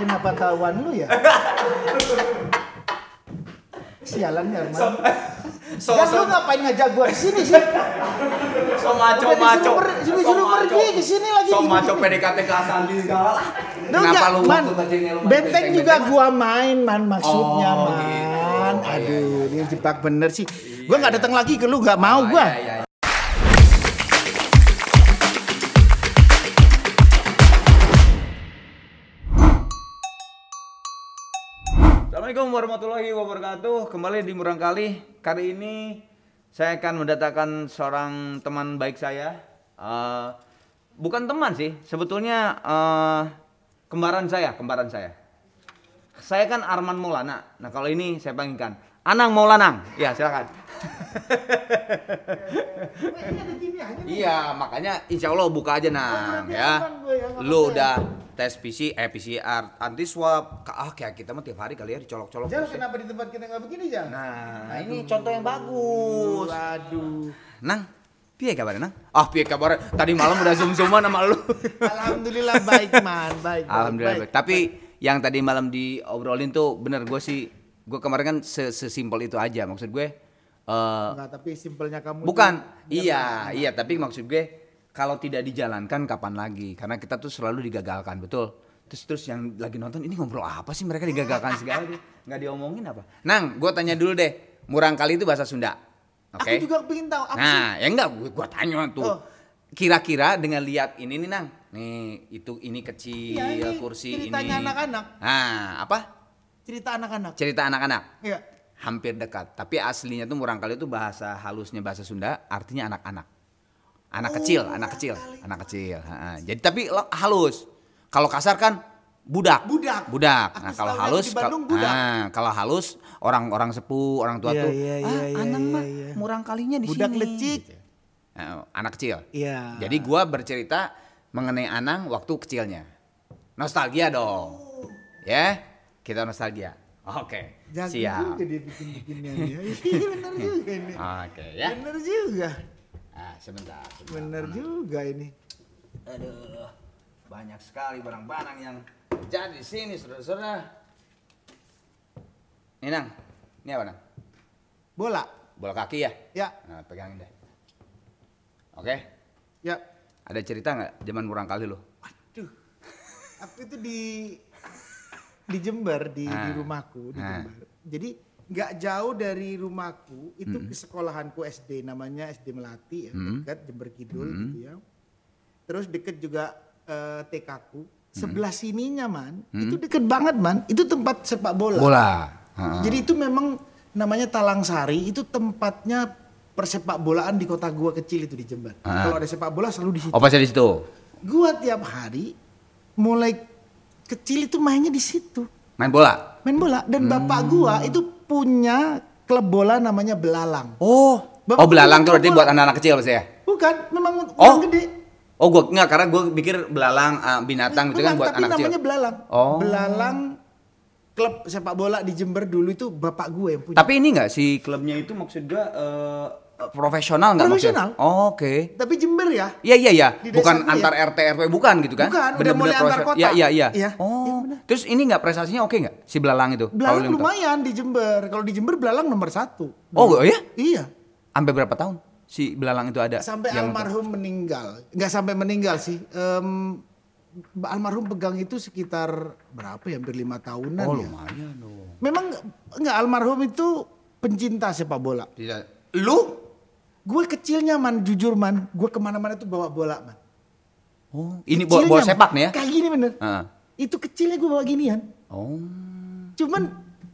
Kenapa kawan lu ya? Sialan ya, Arman. So Dan so lu ngapain ngajak gua sini sih? so maco Udah maco. disuruh- disuruh pergi ke sini lagi. So maco PDKT ke Asandi segala. Lu Kenapa lu man, main benteng juga benteng-benteng? gua main man maksudnya Oh, man. gitu. Aduh, dia jebak bener sih. Gua nggak iya. datang lagi ke lu nggak mau Oh, gua. Assalamualaikum warahmatullahi wabarakatuh. Kembali di Murang Kali. Kali ini saya akan mendatangkan seorang teman baik saya. Eh, bukan teman sih, sebetulnya eh, kembaran saya, kembaran saya. Saya kan Arman Maulana. Nah kalau ini saya panggilkan Anang Maulanang. Ya silakan. Iya, makanya insya Allah buka aja nang berarti ya. ya, Lu apa-apa udah tes PC, eh PCR, anti swab. Ah kayak kita mah tiap hari kali ya dicolok-colok. Jangan ya. kenapa di tempat kita nggak begini jangan? Nah, ini contoh yang bagus. Aduh. Nang, piye kabar nang? Ah piye kabar? Tadi malam udah zoom-zooman sama lu. Alhamdulillah baik man, baik. Alhamdulillah. baik. baik. Tapi yang tadi malam diobrolin tuh bener gue sih, gue kemarin kan se- sesimpel itu aja. Maksud gue, eh Enggak, tapi simpelnya kamu. bukan. Iya, iya. Tapi maksud gue, kalau tidak dijalankan kapan lagi? Karena kita tuh selalu digagalkan, betul. Terus terus yang lagi nonton ini ngobrol apa sih mereka digagalkan segala dia nggak diomongin apa? Nang, gue tanya dulu deh, murang kali itu bahasa Sunda, oke? Aku juga pengen tahu apa sih? Nah, ya enggak, gue gua tanya tuh. Oh. Kira-kira dengan lihat ini nih, Nang. Nih, itu ini kecil, Iya, ini kursi ceritanya ini. anak-anak. Nah, apa? Cerita anak-anak. Cerita anak-anak. Iya. Hampir dekat, tapi aslinya tuh murang kali itu bahasa halusnya bahasa Sunda, artinya anak-anak. Anak kecil, anak kecil, anak kecil. Ha-ha. Jadi tapi halus. Kalau kasar kan budak. Budak. Budak. Aku Nah, kalau halus di Bandung kal- budak. Nah, kalau halus orang-orang sepuh, orang tua Iya, tuh, iya, ah, iya, Anang iya, mah iya. murang kalinya di Budak sini. lecik. Gitu. Nah, anak kecil. Iya. Jadi gua bercerita mengenai Anang waktu kecilnya. Nostalgia dong. Ya? Kita nostalgia. Oke. Jago Siap. juga dia bikin-bikinnya nih. Iya, Bener juga ini. Oke ya. Bener juga. Ah, sebentar. sebentar. Bener juga ini. Aduh, banyak sekali barang-barang yang jadi di sini, saudara-saudara. Ini nang, ini apa nang? Bola. Bola kaki ya? Ya, Nah, pegangin deh. Oke, ya. ada cerita nggak zaman murang kali lo? Waduh. Aku itu di di Jember di, di Ah. rumahku di Ah. Jember. Jadi nggak jauh dari rumahku itu ke sekolahanku SD namanya SD Melati ya Hmm. dekat Jember Kidul Hmm. gitu ya. Terus deket juga eh, TK ku. Sebelah sininya man, itu deket banget man. Itu tempat sepak bola. Bola. Ha. Jadi itu memang namanya Talang Sari itu tempatnya persepak bolaan di kota gua kecil itu di Jember. Ah. Kalau ada sepak bola selalu di situ. Oh pasti di situ. Gua tiap hari mulai kecil itu mainnya di situ. Main bola. Main bola dan bapak gua itu punya klub bola namanya Belalang. Oh. Bapak oh belalang tuh berarti buat anak-anak kecil pasti ya? Bukan, memang Oh. gede. Oh gua enggak karena gua pikir belalang ah, binatang gitu kan buat tapi anak kecil. namanya Belalang. Oh. Belalang klub sepak bola di Jember dulu itu bapak gue yang punya. Tapi ini enggak si klubnya itu maksud gua eh, profesional enggak Profesional. Oh, Oke. Tapi Jember ya. Iya iya iya, bukan gue ya? antar RT RW bukan gitu kan? Bukan, udah mulai antar kota. Iya iya iya. Iya, Oh, benar. terus ini nggak prestasinya oke nggak si belalang itu? Belalang tahu? lumayan di Jember. Kalau di Jember Belalang nomor satu. Oh iya? Iya. Sampai berapa tahun si belalang itu ada? Sampai yang- almarhum meninggal. Nggak sampai meninggal sih. Em, almarhum pegang itu sekitar berapa ya? Hampir lima tahunan Oh ya. lumayan dong. Memang nggak almarhum itu pencinta sepak bola. Tidak. Lu? Gue kecilnya man, jujur man. Gue ke mana-mana tuh bawa bola man. Oh, ini bola, Kecilnya, bola sepak nih ya? Kayak gini bener. Heeh. Itu kecilnya gue bawa ginian. Oh. Cuman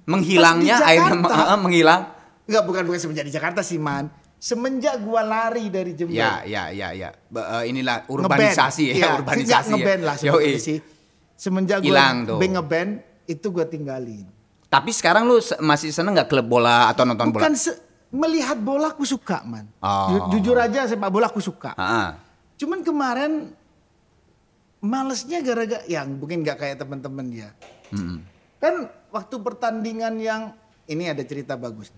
Menghilangnya airnya Jakarta- heeh, menghilang. Enggak bukan bukan semenjak di Jakarta sih man. Semenjak gua lari dari Jember. Ya, ya, ya, ya. Ba- eh, inilah ngeband. urbanisasi ya, Iya, urbanisasi sejak ya. ngeband lah sebetulnya sih. Semenjak gua tuh. band ngeband itu gua tinggalin. Tapi sekarang lu masih seneng nggak klub bola atau nonton bola? Bukan se- melihat bola aku suka man. Oh. Ju- Jujur aja sepak bola aku suka. Cuman kemarin malesnya gara-gara yang mungkin nggak kayak teman-teman dia. Mm-mm. Kan waktu pertandingan yang ini ada cerita bagus.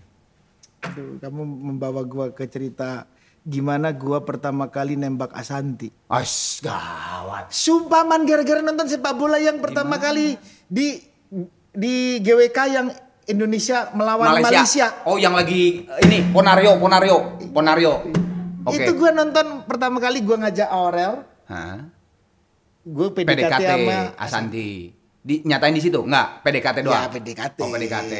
Aduh, kamu membawa gua ke cerita gimana gua pertama kali nembak Asanti. Ais, gawat. Sumpah man gara-gara nonton sepak bola yang pertama kali di di GWK yang Indonesia melawan Malaysia. Oh, yang lagi ini Ponario, Ponario, Ponario. Oke. Itu gua nonton pertama kali gua ngajak Aurel, Hah? gue PDKT, PDKT sama Asanti. Di, nyatain di situ? Enggak, PDKT doang. Ya, PDKT. Oh, PDKT.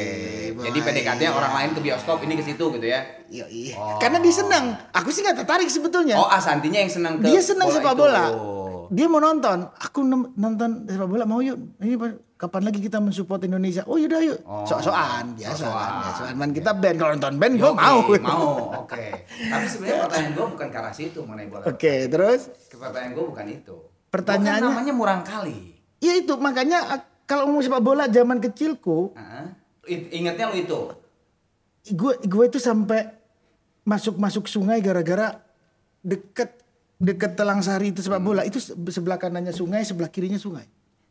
Jadi Boy. PDKT-nya orang lain ke bioskop, ini ke situ gitu ya. Iya, iya. Oh. Karena dia senang. Aku sih nggak tertarik sebetulnya. Oh, Asantinya yang senang ke dia senang sepak bola. Oh. Dia mau nonton. Aku nonton sepak bola mau yuk. Ini kapan lagi kita mensupport Indonesia? Oh yaudah yuk. Oh. Sok-sokan biasa. Sok-sokan. kan, Biasaan. Man kita band kalau nonton band gue mau. Mau, oke. Tapi sebenarnya pertanyaan gue bukan ke arah situ mengenai bola. Oke, terus Pertanyaan gue bukan itu. Pertanyaannya- Gua kan namanya murang kali. ya itu makanya ah, kalau ngomong sepak bola zaman kecilku? I- Ingatnya lu itu. gue gue itu sampai masuk masuk sungai gara-gara deket deket Telang Sari itu sepak bola itu se- sebelah kanannya sungai sebelah kirinya sungai.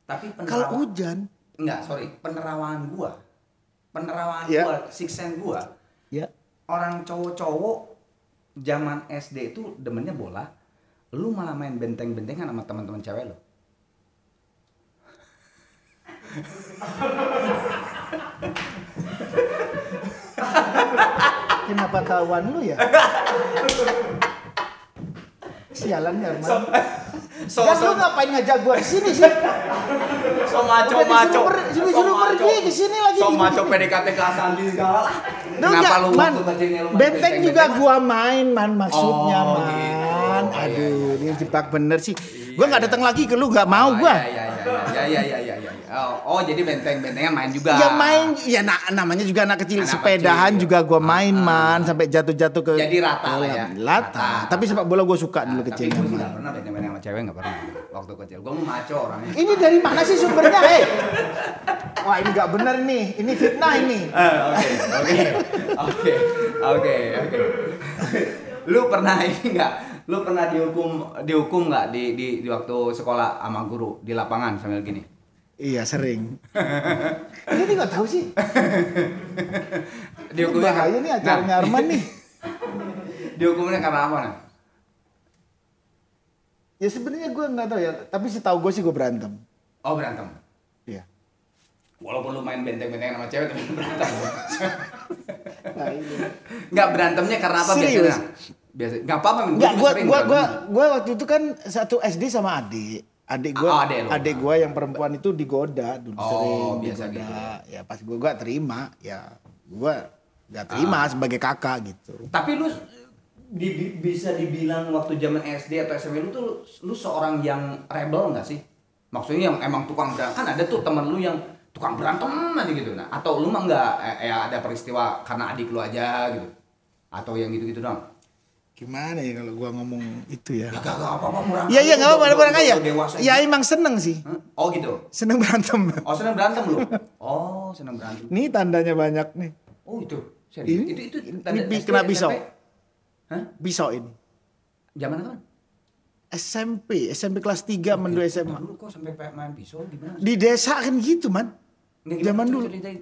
Tapi Kalau hujan, enggak, sorry, penerawangan gua. Penerawangan Ya. gua, six sense gua. ya Orang cowok-cowok zaman SD itu demennya bola. Lu malah main benteng-bentengan sama teman-teman cewek lu. kenapa kawan lu ya? Sialan ya, Man. So, Dan lu ngapain ngajak gua ke sini sih? so maco Udah maco. per- disuruh pergi ke sini lagi. So maco PDKT ke Asandi segala. Kenapa lu man, benteng juga gua main man maksudnya Oh, man. gitu. Aduh, Iya, ini jebak bener sih. Gua nggak datang lagi ke lu nggak mau Oh, gua. Iya iya iya iya iya iya iya. Oh, oh, jadi benteng-bentengan main juga. Ya main, ya na- namanya juga anak kecil Anak sepedahan kecil. juga gua main Ah, ah. man sampai jatuh-jatuh ke Jadi rata lah ya. Rata. Tapi sepak bola gua suka dulu Nah, kecil Tapi gue nggak pernah benteng-benteng sama cewek nggak pernah. Waktu kecil gue mau maco orangnya. Ini dari mana sih sumbernya, hei? Wah ini nggak bener nih, ini fitnah ini. Eh, Oke oke oke oke oke. Lu pernah ini nggak? Lu pernah dihukum dihukum nggak di, di di waktu sekolah sama guru di lapangan sambil gini? Iya sering. ini nggak tahu sih. Dihukumnya Bahaya nih acaranya Nah, Arman nih. Dihukumnya karena apa nah? Ya sebenarnya gue nggak tahu ya, tapi setahu gue sih gue berantem. Oh berantem. Iya. Walaupun lu main benteng-bentengan sama cewek tapi berantem. Nah, ini. Nggak berantemnya karena apa Serius? biasanya? Biasa nggak apa-apa. gua gua berantem. gua waktu itu kan satu SD sama adik. Adik gua, Oh, adek lu. adik gua yang perempuan itu digoda dulu Oh, sering biasa digoda. gitu. Ya pas gua gua terima, ya gua gak terima Ah. sebagai kakak gitu. Tapi lu di- bisa dibilang waktu zaman SD atau SMP lu tuh lu seorang yang rebel nggak sih? Maksudnya yang emang tukang berantem kan ada tuh temen lu yang tukang berantem aja gitu nah atau lu mah nggak eh, ya ada peristiwa karena adik lu aja gitu atau yang gitu-gitu dong Gimana ya kalau gua ngomong itu ya? ya apa-apa murah Iya iya nggak apa-apa orang kaya. dewasa Ya emang seneng sih, Hah? oh gitu seneng berantem. oh seneng berantem lu oh seneng berantem Nih tandanya banyak nih, oh itu serius Ini- itu itu ini tanda SD, kena pisau. Hah? pisau ini. zaman apa SMP, SMP kelas 3 menuju SMA. dulu kok sampai main pisau gimana Di desa kan gitu man. Nggak, Zaman dulu. ceritain?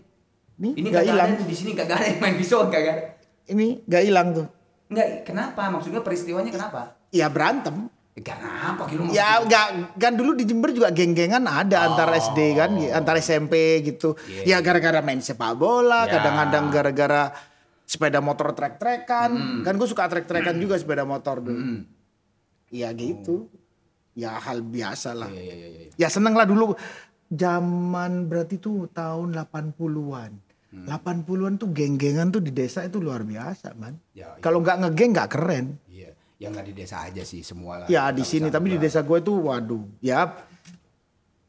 Nih Ini nggak kagak hilang. di sini kagak ada yang main pisau kagak ada. Ini nggak hilang tuh. Enggak, kenapa? Maksudnya peristiwanya kenapa? Ya berantem. Eh, kenapa gitu Ya nggak kan dulu di Jember juga geng-gengan ada antar SD kan, antar SMP gitu. Oh. Iya, ya gara-gara main sepak bola, Ya. kadang-kadang gara-gara sepeda motor trek-trekan. Kan gue suka trek-trekan juga sepeda motor dulu. Hmm. Ya gitu. Ya hal biasa lah. Iya, iya, iya, iya. Ya seneng lah dulu. Zaman berarti tuh tahun 80-an. Hmm. 80-an tuh geng-gengan tuh di desa itu luar biasa, man. Ya, iya. Kalau nggak ngegeng nggak keren. Iya, yang nggak di desa aja sih semua lah. Ya di sini tapi di desa gue tuh waduh ya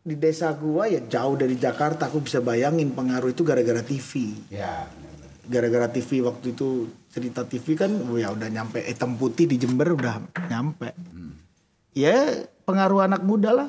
di desa gue ya jauh dari Jakarta aku bisa bayangin pengaruh itu gara-gara TV Ya, benar-benar. gara-gara TV waktu itu cerita TV kan oh ya udah nyampe hitam putih di Jember udah nyampe ya pengaruh anak muda lah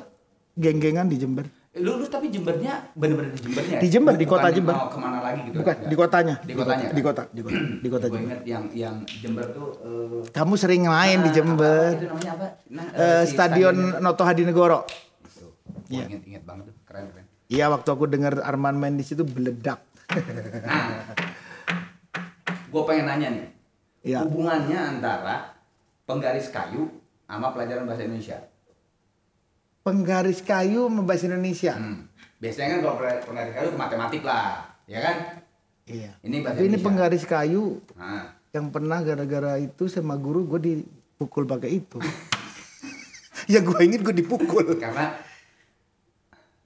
geng-gengan di Jember Lu, lu tapi Jembernya bener-bener di Jembernya? Di Jember, di kota Jember. mau ke mana lagi gitu? bukan di kotanya Di kotanya. di kota di kota di kota Jember inget yang yang Jember tuh. eh, kamu sering main di Jember itu namanya apa? Nah, si Stadion. Noto Hadinegoro Tuh, Iya. Inget inget banget tuh, keren keren. Iya waktu aku dengar Arman main di situ beledak Nah, gue pengen nanya nih. Iya. Hubungannya antara penggaris kayu sama pelajaran bahasa Indonesia. Penggaris kayu sama bahasa Indonesia. Hmm. Biasanya kan kalau penggaris kayu matematik lah, ya kan? Iya. Ini bahasa Tapi ini Indonesia. penggaris kayu Nah, yang pernah gara-gara itu sama guru gue dipukul pakai itu. ya gue ingin gue dipukul. karena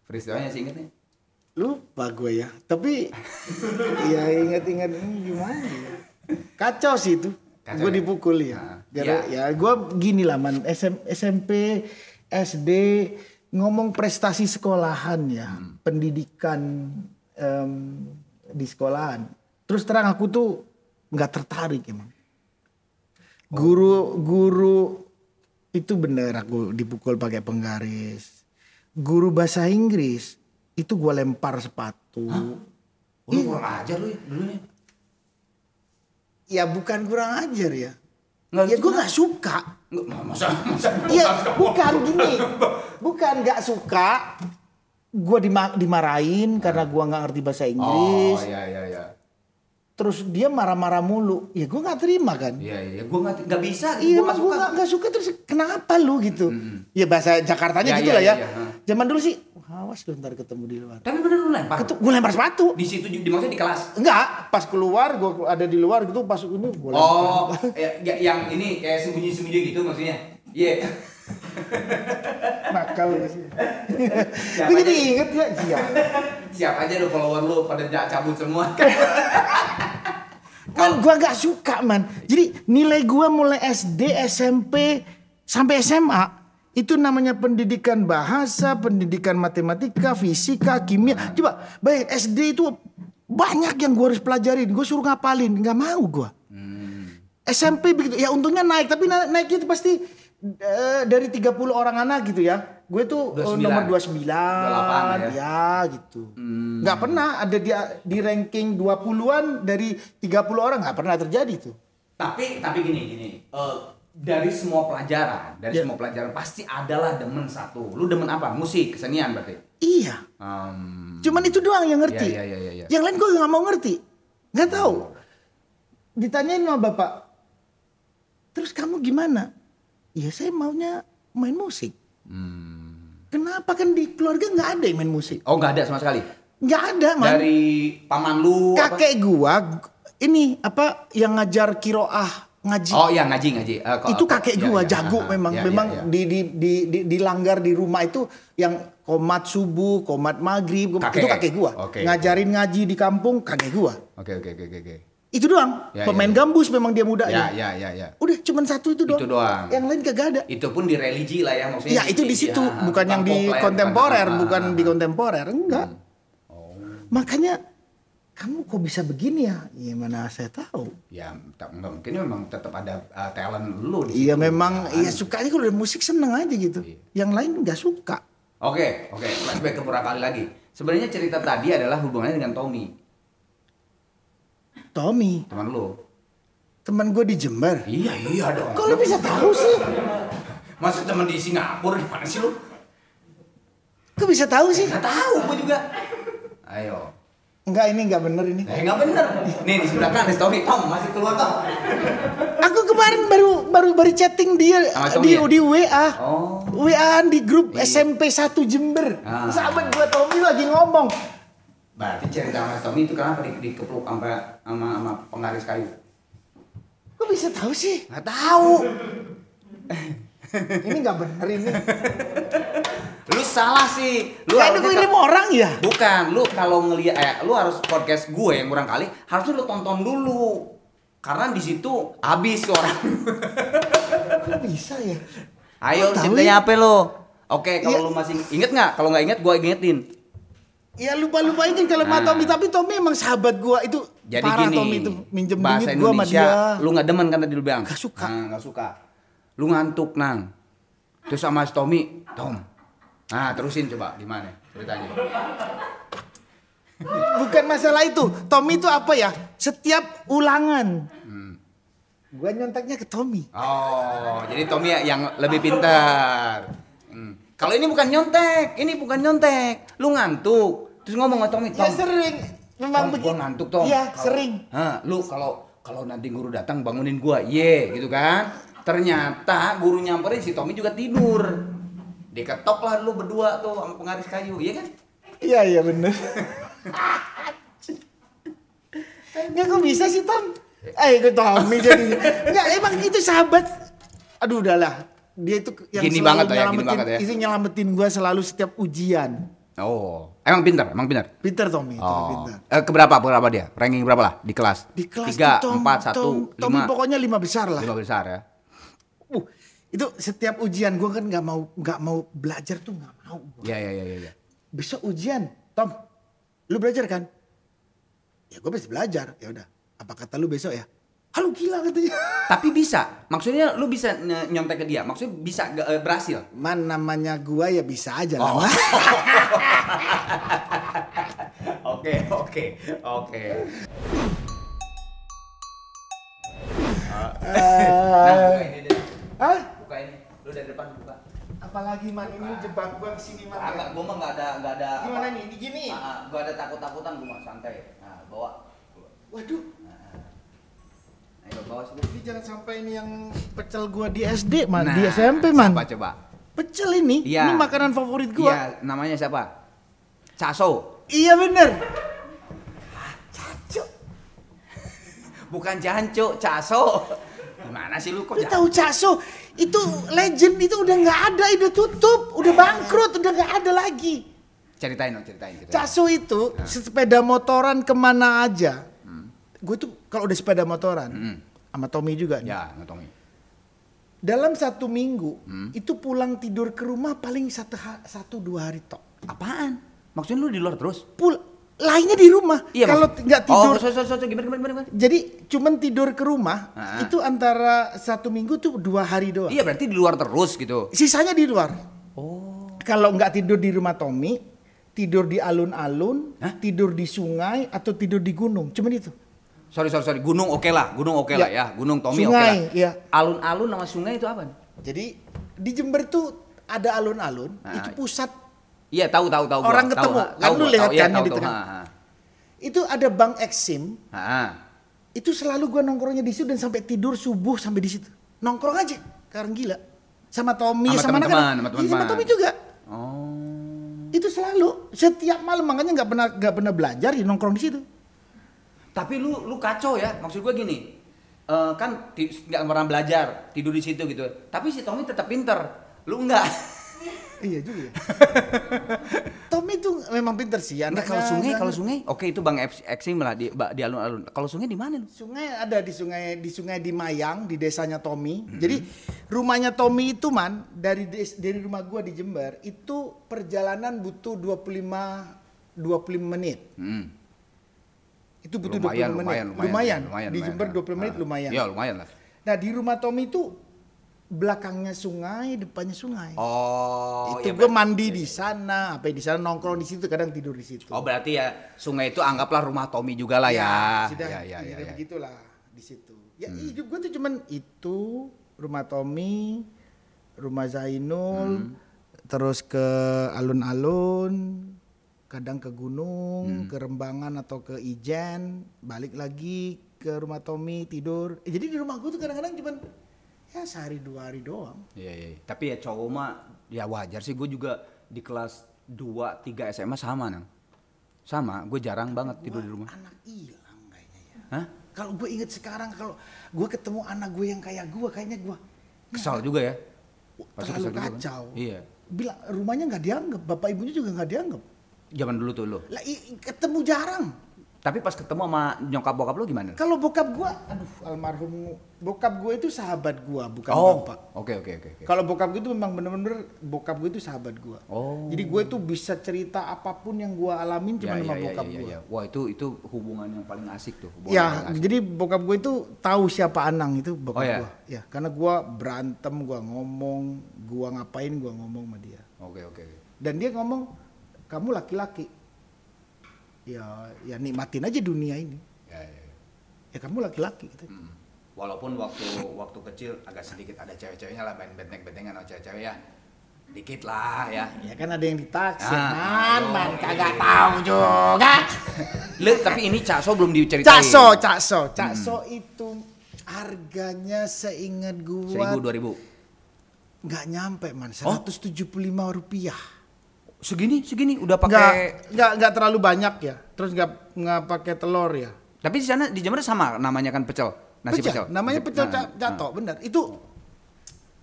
peristiwanya sih ingetnya. Lupa gue ya. Tapi ya ingat-ingat ini gimana ya. Kacau sih itu. Gue ya? dipukul ya. Nah, Gara- ya gue gini lah man. SM, SMP, SD ngomong prestasi sekolahan ya. Hmm. Pendidikan em, di sekolahan. Terus terang aku tuh nggak tertarik emang. Guru guru itu bener aku dipukul pakai penggaris. Guru bahasa Inggris itu gua lempar sepatu. Oh, lu kurang ajar lu ya dulunya. Ya bukan kurang ajar ya. Nggak, ya gua nggak suka. Masa masa Iya bukan gini. Bukan nggak suka. Gua dima- dimarahin karena gua nggak ngerti bahasa Oh, Inggris. iya iya iya. Terus dia marah-marah mulu. Ya gua nggak terima kan. Iya iya, gua nggak bisa, Iya, gua emang nggak gue suka. terus kenapa lu gitu? Ya bahasa Jakartanya Ya, gitu ya, lah ya. ya. Zaman dulu sih, awas lu ntar ketemu di luar. Tapi bener lu lempar. Ketu, gue lempar sepatu. Di situ di maksudnya di kelas. Enggak, pas keluar gue ada di luar gitu pas ini gue Oh, ya, ya, yang ini kayak sembunyi-sembunyi gitu maksudnya. Iya. nakal lu sih. Gue jadi inget ya, iya. Siap aja lu follower lu pada ja- cabut semua. Man, gue gak suka man. Jadi nilai gue mulai SD, SMP, sampai SMA itu namanya pendidikan bahasa, pendidikan matematika, fisika, kimia. Coba bayangin SD itu banyak yang gue harus pelajarin. Gue suruh ngapalin, nggak mau gue. SMP begitu. Ya untungnya naik, tapi na- naiknya itu pasti eh, dari 30 orang anak gitu ya. Gue tuh eh, 29. nomor 29 28 ya? ya gitu. Nggak pernah ada di di ranking 20-an dari 30 orang nggak pernah terjadi tuh. tapi tapi gini gini. eh, dari semua pelajaran, dari Ya. semua pelajaran pasti adalah demen satu. Lu demen apa? Musik, kesenian berarti. Iya. Um, Cuman itu doang yang ngerti. Iya, iya, iya, iya. Yang lain gue nggak mau ngerti. Nggak tahu. Ditanyain sama bapak. Terus kamu gimana? Ya saya maunya main musik. hmm. Kenapa kan di keluarga nggak ada yang main musik? Oh nggak ada sama sekali. Nggak ada man. Dari paman lu. apa? Kakek gua g- ini apa yang ngajar kiroah ngaji. Oh iya ngaji ngaji. Eh, kok- itu kakek iya, gua iya, jago ah, ah, memang iya, memang iya, iya. Di, di di di dilanggar di rumah itu yang komat subuh, komat maghrib, Kakek. itu kakek gua. Oke. Ngajarin ngaji di kampung kakek gua. Oke oke oke oke, oke. Itu doang. Ya, Pemain ya, ya. gambus memang dia muda Ya ya. ya ya ya. Udah cuman satu itu doang. Itu doang. Yang lain kagak ada. Itu pun di religi lah ya maksudnya. Ya itu di situ, ya, bukan yang di kontemporer, bukan- bukan ah, di ah, kontemporer, enggak. Oh. Makanya kamu kok bisa begini ya? Ya mana saya tahu. Ya tak- mungkin memang tetap ada uh, talent lu di Iya memang, Kan? iya sukanya kalau udah musik seneng aja gitu. Iya. Yang lain nggak suka. Oke, oke, flashback ke kali lagi. Sebenarnya cerita tadi adalah hubungannya dengan Tommy, Tommy, teman lu. teman gue di Jember. Iya, iya dong. Kok lu bisa tahu sih? Masa teman di Singapura gimana sih lu? Kok bisa tahu sih? Nggak tahu gua juga. Ayo. Enggak ini enggak bener ini. Eh nggak bener. Nih di sebelah kanan Tommy, Tom masih keluar Tom. Aku kemarin baru baru baru chatting dia Sama di ya? di WA. Oh. WA di grup Iya. SMP 1 Jember. Ah. Sahabat gua Tommy lagi ngomong. Berarti cerita Mas Tommy itu kenapa di, dikepluk sama sama sama penggaris kayu? Kok bisa tahu sih? Nggak tahu. Ini enggak bener ini. Lu salah sih. Lu Kayak harusnya ngirim orang ya? Bukan, lu kalau ngeliat eh lu harus podcast gue yang kurang kali harusnya lu tonton dulu. Karena di situ habis orang. Kok bisa ya? Ayo Tahu ceritanya ya? apa lo? Oke, kalau Iya. lu masih inget nggak? Kalau nggak inget, gue ingetin. Ya lupa-lupain kan kalau Nah. Tommy, tapi Tommy emang sahabat gua itu Jadi parah gini, Tommy itu minjem bahasa duit gua sama dia. lu nggak demen kan tadi lu bilang? Nggak suka. Nah, suka. Lu ngantuk nang. Terus sama si Tommy, Tom. Nah, terusin coba gimana ceritanya? Bukan masalah itu. Tommy itu apa ya? Setiap ulangan. Hmm. Gua nyonteknya ke Tommy. Oh, jadi Tommy yang lebih pintar. Hmm. Kalau ini bukan nyontek, ini bukan nyontek. Lu ngantuk, terus ngomong sama Tommy, Ya Tom. sering. Memang Tom, begitu. gua ngantuk, Tom. Iya, sering. Hah, lu kalau kalau nanti guru datang bangunin gua, ye, gitu kan? Ternyata guru nyamperin si Tommy juga tidur. Diketok lah lu berdua tuh sama pengaris kayu, iya kan? Iya iya bener. Enggak kok bisa sih Tom? Eh ikut Tommy jadi. Enggak emang itu sahabat. Aduh udahlah. Dia itu yang Gini selalu banget ya, gini banget ya. Itu nyelamatin gua selalu setiap ujian. Oh, emang pinter, emang pinter. Pinter Tommy, Oh, pinter. eh, keberapa berapa dia? Ranking berapa lah di kelas? Di kelas Tiga, empat, satu, Tom, Tommy lima, pokoknya lima besar lah. lima besar ya. Uh, itu setiap ujian gua kan nggak mau nggak mau belajar tuh nggak mau. gua. Iya, iya, iya, iya. Besok ujian, Tom. Lu belajar kan? Ya gue pasti belajar. Ya udah. Apa kata lu besok ya? Halo gila katanya. Tapi bisa, maksudnya lu bisa ny- nyontek ke dia, maksudnya bisa eh, berhasil. Man namanya gua ya bisa aja Oh. lah. Oke, oke, oke. Nah, buka Lu dari depan buka. Apalagi man ini jebak gua ke sini man. Agak gua mah nggak ada nggak ada. Gimana apa- nih? Ini gini. Ah, ah, gua ada takut-takutan gua mah santai. Nah, bawa. Waduh. Ayo bawa sini. Ini jangan sampai ini yang pecel gua di SD man, Nah, di SMP man. Siapa coba? Pecel ini, Iya. ini makanan favorit gua. Iya, namanya siapa? Caso. Iya bener. Bukan Janco, Caso. Gimana sih lu kok Lu tahu Caso? Itu legend itu udah nggak ada, udah tutup, udah bangkrut, udah nggak ada lagi. Ceritain dong, ceritain. ceritain. Caso itu sepeda motoran ke mana aja. Gue tuh kalau udah sepeda motoran Hmm. sama Tommy juga nih. Ya, nggak Tommy. Dalam satu minggu Hmm. itu pulang tidur ke rumah paling satu satu dua hari tok. Apaan? Maksudnya lu di luar terus? Pul lainnya di rumah. kalau maksud- nggak tidur, Oh, so, so, so, so, gimana, gimana, gimana, jadi cuman tidur ke rumah Ah. itu antara satu minggu tuh dua hari doang. Iya, berarti di luar terus gitu. Sisanya di luar. Oh. Kalau nggak tidur di rumah Tommy, tidur di alun-alun, Hah? tidur di sungai atau tidur di gunung. Cuman itu. Sorry, sorry, sorry. Gunung oke lah, gunung oke Ya. lah ya. Gunung Tommy oke Sungai, lah. iya. Alun-alun nama sungai itu apa? Jadi di Jember tuh ada alun-alun, Ah. itu pusat Iya, tahu, tahu, tahu. gua. Orang Tahu, ketemu. ha, Kan tahu lu gua, lihat tahu, iya, kan tahu, di tahu, tengah. ha, ha. itu ada Bank Exim. Ha. Itu selalu gua nongkrongnya di situ dan sampai tidur subuh sampai di situ. Nongkrong aja, karena gila. Sama Tommy, Sama sama, teman-teman, anak-anak. sama Iya, teman-teman. sama Tommy juga. Oh. Itu selalu setiap malam makanya nggak pernah nggak pernah belajar ya nongkrong di situ. Tapi lu lu kacau ya. Maksud gua gini. eh, kan nggak pernah belajar, tidur di situ gitu. Tapi si Tommy tetap pinter. Lu enggak. Iya juga. ya. Tommy tuh memang pinter sih anaknya. kalau sungai, kalau sungai, oke itu Bang Ex- Exim lah di di alun-alun. Kalau sungai di mana lu? Sungai ada di sungai di sungai di Mayang di desanya Tommy. Mm-hmm. Jadi rumahnya Tommy itu man dari des- dari rumah gua di Jember itu perjalanan butuh 25 25 menit. Hmm. Itu butuh Lumayan, 25 menit. lumayan, lumayan, lumayan. lumayan, Di lumayan. Jember 20 menit Ah. lumayan. Iya, lumayan lah. Nah, di rumah Tommy itu belakangnya sungai, depannya sungai. Oh, itu ya gua berarti- mandi di sana, apa di sana nongkrong di situ, kadang tidur di situ. Oh, berarti ya sungai itu anggaplah rumah Tommy juga lah ya. sudah ya, ya, ya, ya. Hmm. begitulah di situ. Ya hidup gue tuh cuman itu rumah Tommy, rumah Zainul, Hmm. terus ke alun-alun, kadang ke Hmm. gunung, ke Rembangan atau ke Ijen, balik lagi ke rumah Tommy tidur. Eh, jadi di rumah gue tuh kadang-kadang cuman ya sehari dua hari doang. Iya, iya. Tapi ya cowok mah ya wajar sih gue juga di kelas 2 3 SMA sama nang. Sama, gue jarang banget tidur di rumah. Anak hilang kayaknya ya. Hah? Kalau gue inget sekarang kalau gue ketemu anak gue yang kayak gue kayaknya gue Kesal juga ya. Pasti terlalu kesal juga kan? kacau. Iya. Bilang rumahnya nggak dianggap, bapak ibunya juga nggak dianggap. Zaman dulu tuh lo. Lah ketemu jarang. Tapi pas ketemu sama nyokap bokap lo gimana? Kalau bokap gua, aduh almarhum bokap gua itu sahabat gua bukan oh, bapak. oke oke oke. oke. Kalau bokap gue itu memang bener-bener bokap gue itu sahabat gua. Oh. Jadi gue itu bisa cerita apa pun yang gua alamin cuma Ya, sama ya, ya, bokap ya, gua. ya. Wah itu itu hubungan yang paling asik tuh. Ya, asik. jadi bokap gue itu tahu siapa Anang itu bokap Oh, ya? gua. Ya, karena gua berantem, gua ngomong, gua ngapain, gua ngomong sama dia. Oke oke. Dan dia ngomong, kamu laki-laki. Ya, ya nikmatin aja dunia ini. Ya, ya, ya. Ya kamu laki-laki gitu. Mm. Walaupun waktu waktu kecil agak sedikit ada cewek-ceweknya lah main benteng-bentengan sama cewek-cewek ya. Dikit lah ya. Ya kan ada yang ditaksir, Ah, man, aduh, man iya. kagak tahu juga. Le, tapi ini Cakso belum diceritain. Cakso, cakso, cakso itu Harganya seingat Seribu, gua dua ribu. nggak nyampe man, Oh? 175 rupiah. Segini, segini udah pakai. nggak, nggak terlalu banyak ya. Terus nggak nggak pakai telur ya. Tapi di sana di Jember sama namanya kan pecel. Nasi pecel. Namanya pecel Nah, ca- catok, bener. Itu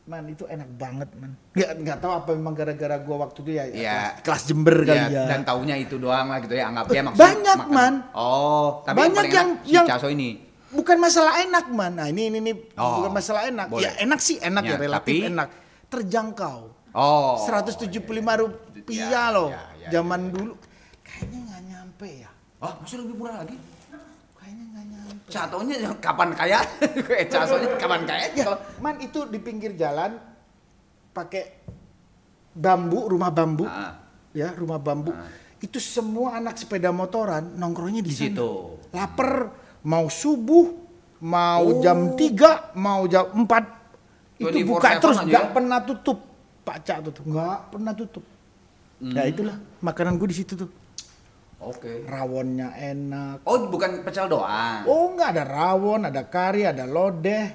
Man itu enak banget man. Nggak nggak tahu apa memang gara-gara gua waktu itu ya, ya Iya. kelas, kelas Jember kali Ya, ya. dan taunya itu doang lah gitu ya anggap ya maksudnya Banyak, makan. Man. Oh, tapi Banyak yang yang- si yang- Caso ini. Bukan masalah enak man. Nah ini ini, ini Oh, bukan masalah enak. boleh. Ya enak sih enak ya, Ya, relatif tapi- enak. Terjangkau. Oh. 175 rupiah Ya, loh. ya, ya, Zaman dulu. Kayaknya nggak nyampe ya. Oh, masih lebih murah lagi? Kayaknya nggak nyampe. Catonya kapan kaya? Eh, Casonya kapan kaya? Ya, Kalau man itu di pinggir jalan pakai bambu, rumah bambu. Ah. Ya, rumah bambu. Itu semua anak sepeda motoran nongkrongnya di, Di sana. situ. Lapar, mau subuh, mau Oh. jam 3, mau jam 4. Itu 24/7 buka terus, nggak ya? pernah tutup. Pak Cak tutup, nggak pernah tutup. Hmm. Ya itulah makanan gue di situ tuh. Oke. Rawonnya enak. Oh, bukan pecel doang. Oh nggak ada rawon, ada kari, ada lodeh.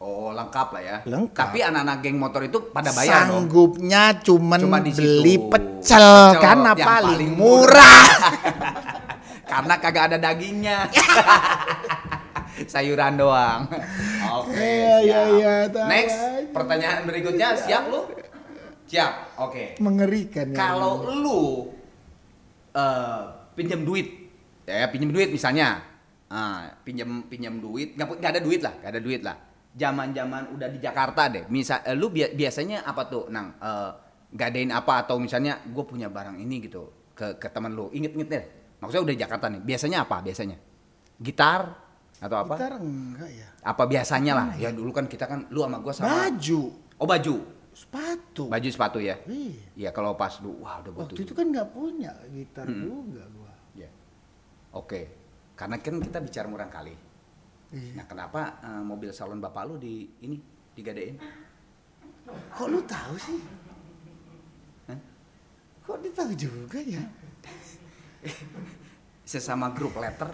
Oh, lengkap lah ya. Lengkap. Tapi anak-anak geng motor itu pada bayar dong. Sanggupnya cuman Cuma di situ. beli pecel, Pecel karena paling, paling murah. Karena kagak ada dagingnya. Sayuran doang. Oke. Iya, iya, siap. iya, tahu Next, pertanyaan berikutnya siap lu? Siap. Oke. Mengerikan ya. Kalau lu eh pinjam duit, ya pinjam duit misalnya, ah, pinjam pinjam duit, nggak ada duit lah, nggak ada duit lah. Zaman-zaman udah di Jakarta deh, misal eh, lu bia- biasanya apa tuh, nang eh, gadain apa atau misalnya gue punya barang ini gitu ke ke teman lu, inget-inget deh. Maksudnya udah di Jakarta nih, biasanya apa? Biasanya gitar atau apa? Gitar enggak ya. Apa biasanya lah? Ya dulu kan kita kan lu sama gue sama. Baju, Oh baju, sepatu. baju sepatu ya. Iya. Ya kalau pas lu, wah udah butuh. Waktu itu kan nggak punya gitar juga gua. Ya. Oke. Karena kan kita bicara murah kali. Iya. Nah, kenapa eh, mobil salon bapak lu di ini digadein? Kok lu tahu sih? Hah? Kok dia tahu juga ya? Sesama grup letter.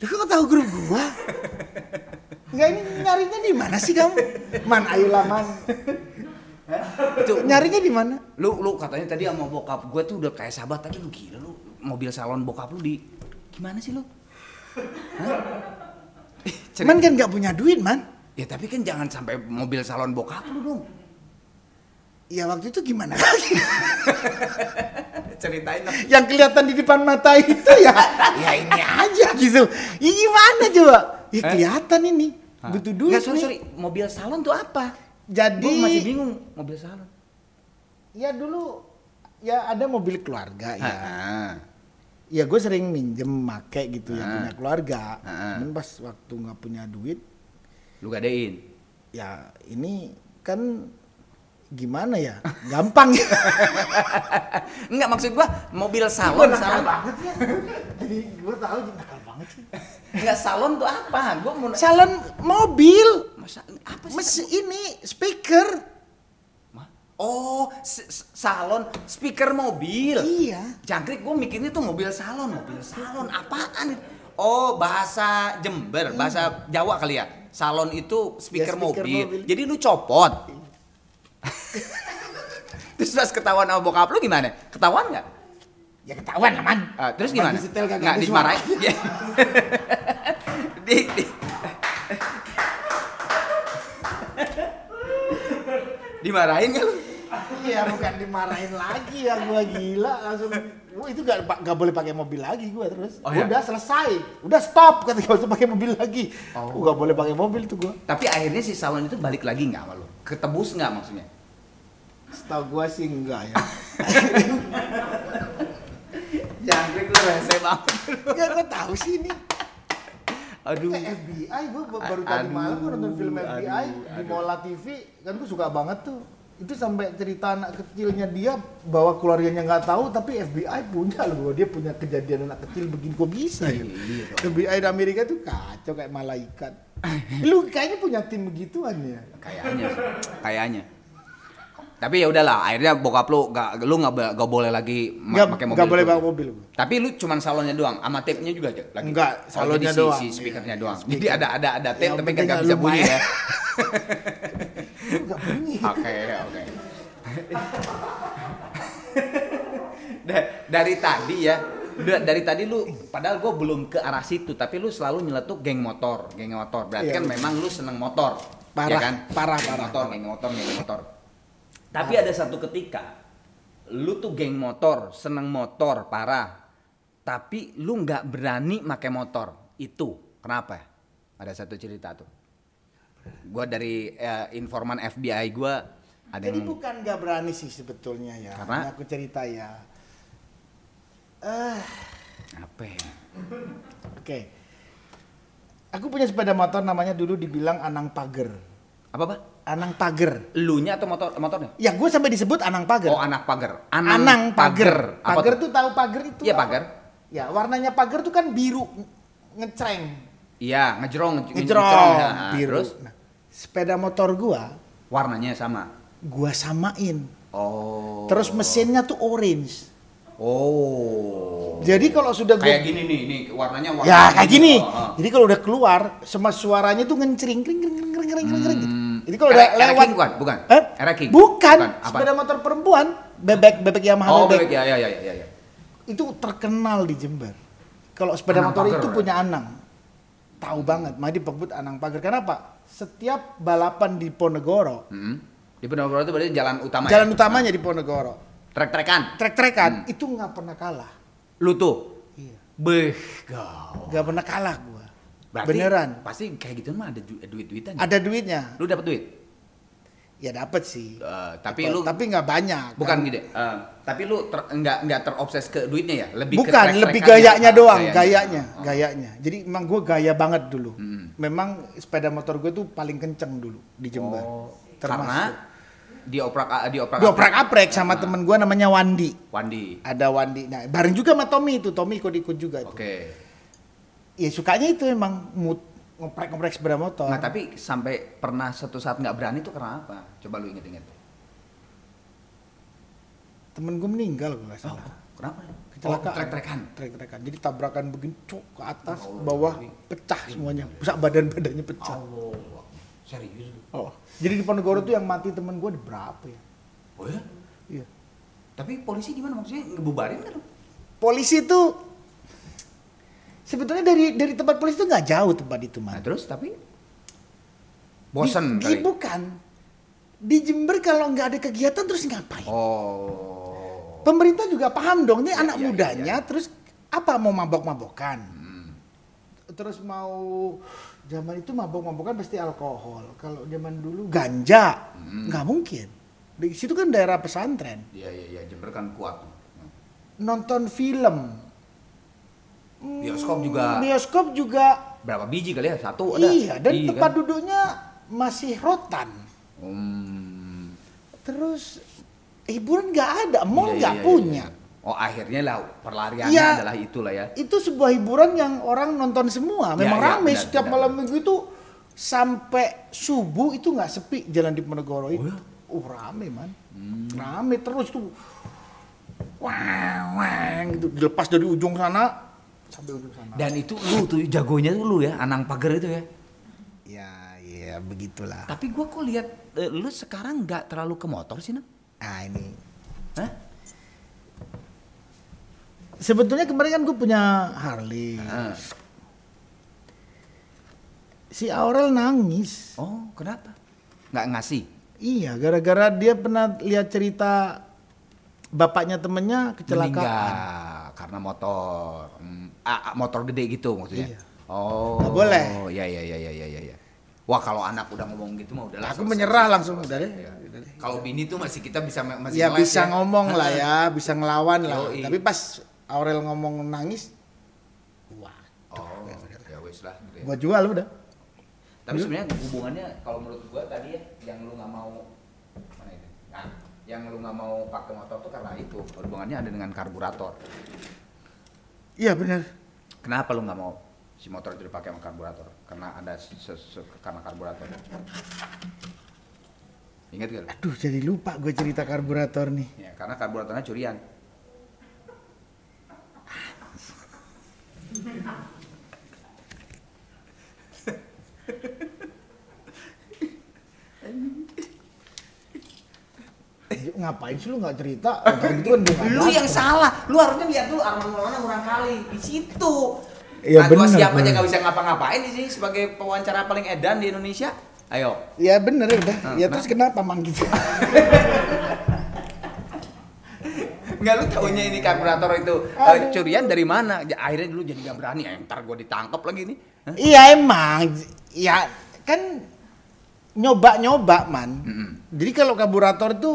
Lu kok tahu grup gua? Enggak ini nyarinya di mana sih kamu? Man, ayolah man. Itu Nyarinya di mana? lu lu katanya tadi sama bokap gue tuh udah kayak sahabat tapi lu gila lu mobil salon bokap lu di gimana sih lu? Hah? Man kan nggak punya duit man. Ya tapi kan jangan sampai mobil salon bokap lu dong. Ya waktu itu gimana lagi? Ceritain dong. Yang kelihatan di depan mata itu ya, ya ini aja gitu. Ya gimana coba? Ya kelihatan ini. Hah? Butuh duit Nggak, sorry, nih. sorry. Mobil salon tuh apa? Jadi Gue masih bingung mobil salon. ya dulu ya ada mobil keluarga ya. Ah. Ya gue sering minjem make gitu ya Ah. punya keluarga. Ah. Cuman pas waktu nggak punya duit, Lu gadein. ya ini kan gimana ya? Gampang ya. Enggak maksud gua mobil salon Gua salon. banget ya. Jadi gue tahu banget sih. Enggak salon tuh apa? Gua mau Salon mobil. Masa, apa sih? Mes ini speaker. Ma- Oh, salon speaker mobil. Iya. Jangkrik gua mikirnya tuh mobil salon, mobil salon apaan? Oh, bahasa Jember, bahasa Jawa kali ya. Salon itu speaker, Ya, speaker mobil. mobil. Jadi lu copot. Terus pas ketahuan sama bokap lu gimana? Ketahuan nggak? Ya ketahuan lah man. Ah, terus Bagi gimana? setel kagak Nggak dimarahin? Ya. di, di, dimarahin kan? Iya bukan dimarahin lagi ya gua gila langsung. Wah, itu gak, gak boleh pakai mobil lagi gua terus. Oh, iya? Udah selesai. Udah stop kata gak usah pakai mobil lagi. Oh. Gak boleh pakai mobil tuh gua. Tapi akhirnya si salon itu balik lagi nggak sama lu? Ketebus nggak maksudnya? Setahu gua sih enggak ya. Rese banget. ya gua tahu sih ini. Aduh. Kayak FBI ba- baru A- tadi malam gua nonton film aduh, FBI di aduh. Mola TV kan gua suka banget tuh. Itu sampai cerita anak kecilnya dia bahwa keluarganya nggak tahu tapi FBI punya loh dia punya kejadian anak kecil begini kok bisa ya. Iya, FBI di Amerika tuh kacau kayak malaikat. Lu kayaknya punya tim begituan ya. Kayaknya. Kayaknya. Tapi ya udahlah, akhirnya bokap lu gak, lu nggak be- nggak boleh lagi Nggak pakai mobil. nggak boleh bawa mobil. Tapi lu cuman salonnya doang, sama tape-nya juga aja lagi. Enggak, Oh, salonnya si- doang. Si, speakernya Iya, doang. speaker. Jadi ada ada ada tape Yang tapi nggak bisa bunyi ya. ya. Bunyi. Oke, oke. Da- dari tadi ya, da- dari tadi lu padahal gue belum ke arah situ, tapi lu selalu nyeletuk geng motor, geng motor. Berarti Iya, kan betul. memang lu seneng motor. Parah, ya kan? parah, Geng parah, motor, geng motor, geng motor. Tapi ada satu ketika lu tuh geng motor, seneng motor, parah. Tapi lu nggak berani pakai motor. Itu kenapa? Ada satu cerita tuh. Gua dari eh, informan FBI gua ada Jadi yang bukan nggak berani sih sebetulnya ya. Karena? Ini aku cerita ya. Eh, apa ya? oke. Aku punya sepeda motor namanya dulu dibilang Anang Pager. Apa pak? Anang Pager. Elunya atau motor motornya? Ya gue sampai disebut Anang Pager. Oh anak pagar. Anang Pager. Apa Pager tuh? tahu pager itu? Iya apa? pagar. Ya warnanya pager tuh kan biru ngecreng, Iya ngejrong nge- ngejrong, ya. biru. Terus Nah, sepeda motor gua, warnanya sama. gua samain. Oh. Terus mesinnya tuh orange. Oh. Jadi kalau sudah gua kayak gini nih, nih warnanya warna Ya kayak gini. Oh, oh. Jadi kalau udah keluar, semua suaranya tuh ngencring, kring, kring, kring, kring, kring, kring, kring, gitu. Jadi kalau udah lewat, bukan? Bukan? Eh? Era King? Bukan. Bukan. Sepeda motor perempuan, bebek, bebek Yamaha Oh, bebek. bebek ya ya ya ya ya. Itu terkenal di Jember. Kalau sepeda Anang motor Pager, itu ya? punya Anang. Tahu banget, makanya dipebut Anang Pager. Kenapa? Setiap balapan di Ponegoro, Hmm. Di Ponorogo itu berarti jalan utama. jalan ya? utamanya di Ponegoro, Trek-trekan. trek-trekan, Hmm. itu nggak pernah kalah. Lu tuh. Iya. Beh. Nggak pernah kalah gua. Berarti Beneran. Pasti kayak gitu mah ada du- duit-duitan. Ada duitnya. Lu dapat duit? Ya dapat sih. Eh, tapi Dapat, lu tapi nggak banyak. bukan kan. gini. eh, tapi lu ter, nggak nggak terobses ke duitnya ya? Lebih ke Bukan, trek-trekannya. lebih gayanya Ah, doang, gayanya, Oh. gayanya. Jadi emang gue gaya banget dulu. Mm. Memang sepeda motor gue tuh paling kenceng dulu di Jember. Oh, Termasuk. karena dioprak dioprak Dioprak aprek sama temen gue namanya Wandi. Wandi. Ada Wandi. Nah, bareng juga sama Tommy itu. Tommy ikut-ikut juga itu. Oke. Ya sukanya itu emang mood ngoprek-ngoprek sepeda motor. Nah tapi sampai pernah satu saat nggak berani tuh karena apa? Coba lu inget-inget. Temen gue meninggal gue nggak Oh, salah. kenapa? Kecelakaan. Oh, trek-trekan. Trek-trekan. Jadi tabrakan begini cok ke atas, Oh, bawah iya. pecah semuanya. Pusat badan-badannya pecah. Allah. Serius? lu? Oh. Jadi di Ponegoro tuh yang mati temen gue ada berapa ya? Oh ya? Iya. Tapi polisi gimana maksudnya ngebubarin kan? polisi itu sebetulnya dari dari tempat polisi itu nggak jauh tempat itu Nah man. terus tapi bosen di, di- kali. bukan di Jember kalau nggak ada kegiatan terus ngapain? Oh. Pemerintah juga paham dong ini Iya, anak iya, mudanya iya. terus apa mau mabok-mabokan? Hmm. Terus mau zaman itu mabok-mabokan pasti alkohol. Kalau zaman dulu ganja Hmm. nggak mungkin. Di situ kan daerah pesantren. Iya iya iya Jember kan kuat. Nonton film. Hmm, Bioskop juga. Bioskop juga Berapa biji kali ya? Satu ada. Iya, dan Iya, tempat kan? duduknya masih rotan. Hmm. Terus hiburan nggak ada, mall Iya, nggak iya, iya, punya. iya. Oh akhirnya lah perlariannya Iya. adalah itulah ya. Itu sebuah hiburan yang orang nonton semua. Iya, Memang iya, rame benar, setiap benar, malam minggu itu sampai subuh itu nggak sepi jalan di Ponegoro itu. Oh, ya? Oh, rame man, Hmm. rame terus tuh. Wang, wang, gitu. Dilepas dari ujung sana sampai ujung sana. Dan itu lu tuh jagonya tuh lu ya, Anang Pagar itu ya. Ya, ya begitulah. Tapi gua kok lihat eh, lu sekarang nggak terlalu ke motor sih, Nang? Ah ini Hah? Sebetulnya kemarin kan gue punya Harley. Ah. Si Aurel nangis. Oh, kenapa? Nggak ngasih? Iya, gara-gara dia pernah lihat cerita bapaknya temennya kecelakaan. Meninggal karena motor. Hmm, ah, motor gede gitu maksudnya. Iya. Oh. Nggak boleh. Iya iya iya iya iya iya. Wah, kalau anak udah ngomong gitu mah udahlah. Aku menyerah langsung udah deh. iya. Kalau bini tuh masih kita bisa masih Ya bisa ngomong lah ya, bisa ngelawan lah. Tapi pas Aurel ngomong nangis, wah, Oh, ya wes lah. gitu ya. gua jual udah. Tapi sebenarnya hubungannya kalau menurut gua tadi ya yang lu nggak mau yang lu nggak mau pakai motor tuh karena itu hubungannya ada dengan karburator. Iya benar. Kenapa lu nggak mau si motor itu dipakai sama karburator? Karena ada karena karburator. Ingat gak? Aduh jadi lupa gue cerita karburator nih. Ya, karena karburatornya curian. Ngapain sih lu nggak cerita? Gitu kan Lu yang salah. Lu harusnya lihat dulu Arman Maulana kurang kali di situ. Iya, nah, gua bener, siapa aja nggak bisa ngapa-ngapain di sini sebagai pewawancara paling edan di Indonesia. Ayo. Ya bener ya udah. Ah, ya nah. terus kenapa man gitu? Nggak lu taunya ini karburator itu Aduh. curian dari mana? Ya, akhirnya dulu jadi nggak berani. Eh, ntar gua ditangkap lagi nih. Hah? Iya emang. Ya kan nyoba-nyoba man. Mm-mm. Jadi kalau karburator itu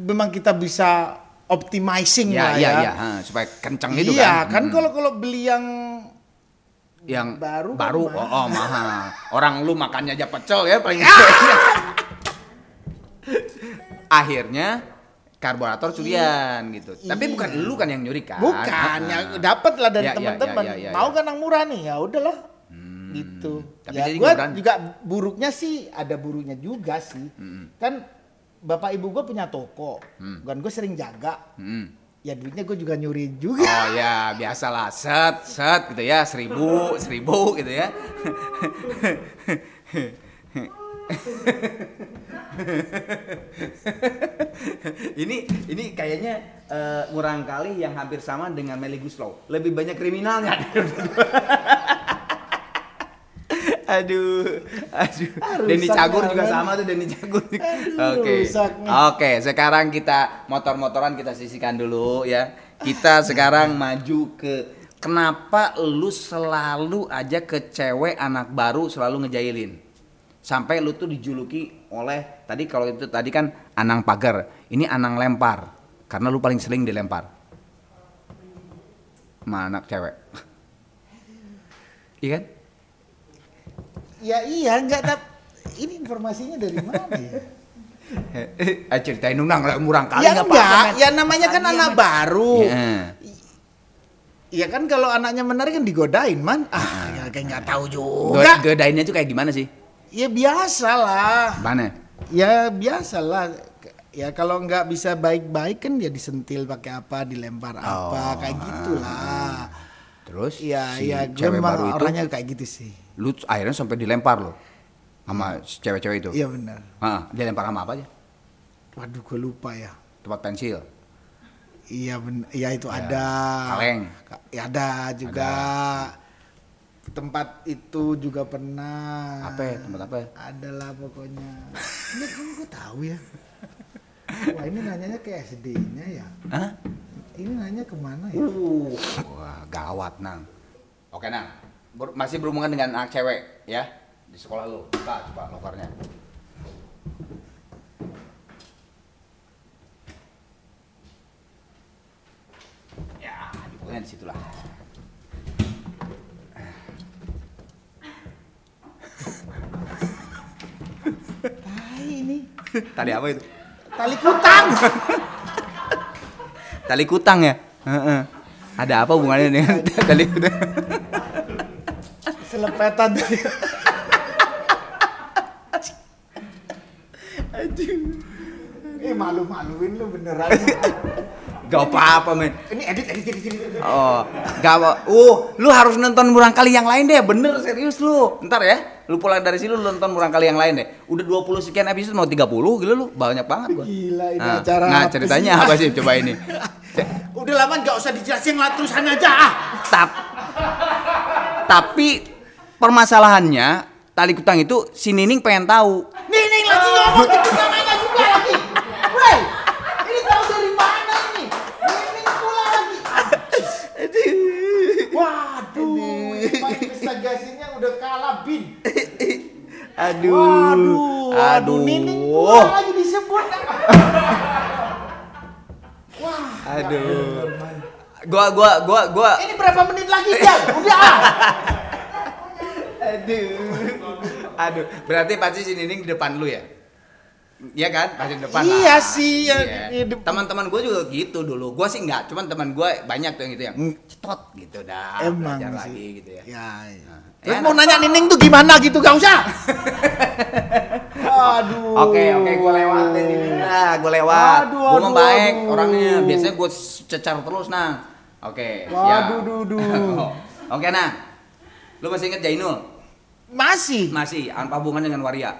memang kita bisa optimizing Ya, lah iya, ya. iya. Ha, supaya kenceng itu iya, kan. kan Mm-mm. kalau kalau beli yang yang baru kan baru mahal. oh, oh mahal. Orang lu makannya aja pecel ya paling. Akhirnya karburator curian gitu. Tapi Iya. bukan lu kan yang nyuri kan? bukan Ah, ya ah. dapat lah dari Ya, ya, teman-teman. ya, ya, ya, Mau ya. kan yang murah nih ya udahlah. Hmm. Gitu. Tapi ya jadi gua juga buruknya sih ada buruknya juga sih. Hmm. Kan bapak ibu gue punya toko, Hmm. kan gue sering jaga. Hmm. Ya duitnya gue juga nyuri juga. Oh ya, biasalah set set gitu ya, seribu seribu gitu ya. ini ini kayaknya eh, ngurang kali yang hampir sama dengan Meli Guslow. Lebih banyak kriminalnya. aduh, aduh. Ah, Denny rusak Cagur juga sama tuh Denny Cagur. Oke. rusak nih. Oke, sekarang kita motor-motoran kita sisihkan dulu ya. Kita sekarang maju ke kenapa lu selalu aja ke cewek anak baru selalu ngejailin. Sampai lu tuh dijuluki oleh tadi kalau itu tadi kan anang pagar, ini anang lempar. Karena lu paling sering dilempar. Sama anak cewek. Iya kan? Ya iya enggak tap. Ini informasinya dari mana ya? Eh, ceritain dong, Nang. murang kali ya nggak enggak, ya namanya kan Iya, anak baru. Iya. Ya kan kalau anaknya menarik kan digodain man. Ah, ya kayak nggak tahu juga. Godainnya tuh kayak gimana sih? Ya biasa lah. Mana? Ya biasa lah. Ya kalau nggak bisa baik-baik kan ya disentil pakai apa, dilempar apa, Oh, kayak gitulah. Terus Iya, si iya, gue cewek memang baru itu orangnya kayak gitu sih. lu akhirnya sampai dilempar lo sama si cewek-cewek itu. Iya benar. Hah, dilempar sama apa aja? Waduh, gue lupa ya. Tempat pensil. Iya benar. Iya itu Ya, ada. kaleng. Ka- Ya ada juga. Tempat itu juga pernah. Apa ya? Tempat apa ya? Adalah pokoknya. Ini kan gue tahu ya. Wah ini nanyanya ke SD-nya ya. Hah? Ini nanya ke mana ya? Uh, wah gawat nang. Oke nang, Ber- masih berhubungan dengan anak cewek ya di sekolah lu. Buka coba lokernya. Ya, dibukain di situ lah. Tai ini. Tali apa itu? Tali kutang. Tali kutang ya? Ada apa hubungannya dengan tali kutang? Selepetan tadi. Eh malu-maluin lu beneran. Gak apa-apa men. ini edit, edit, edit, edit. Oh, gak apa. Uh, lu harus nonton murang kali yang lain deh. Bener serius lu. Ntar ya. Lu pulang dari sini lu nonton murang kali yang lain deh. Udah 20 sekian episode mau 30 gila lu. Banyak banget gua. Gila ini Nah, acara Nah, ceritanya apa sih? Coba ini. Udah lama nggak usah dijelasin lah tulisan aja ah. Tap. Tapi permasalahannya tali kutang itu si Nining pengen tahu. Nining lagi ngomong gitu namanya juga lagi. Woi, ini tahu dari mana ini? Nining pula lagi. Waduh, ini investigasinya udah kalah bin. Aduh. Waduh, waduh, Nining pula lagi Aduh. Gua gua gua gua ini berapa menit lagi Jal? Udah ah. Aduh. Aduh, berarti pasti si Nining di depan lu ya? Iya kan? Pasti di depan Iya lah. sih, ya, Iya. Teman-teman gue juga gitu dulu. Gue sih enggak, cuman teman gue banyak tuh yang gitu yang Hmm. cetot gitu dah. Emang belajar sih. lagi gitu ya. Ya, ya. Nah, Terus ya, mau nah. nanya Nining tuh gimana gitu, gak usah. Waduh. Oke, oke, gue lewatin ini. Nah, gue lewat. Aduh, Gue aduh, membaik aduh. orangnya. Biasanya gue cecar terus, nah. Oke, Waduh, siap. duh, duh. Oke, nah. Lu masih inget Jainul? Masih. Masih, apa hubungan dengan Waria?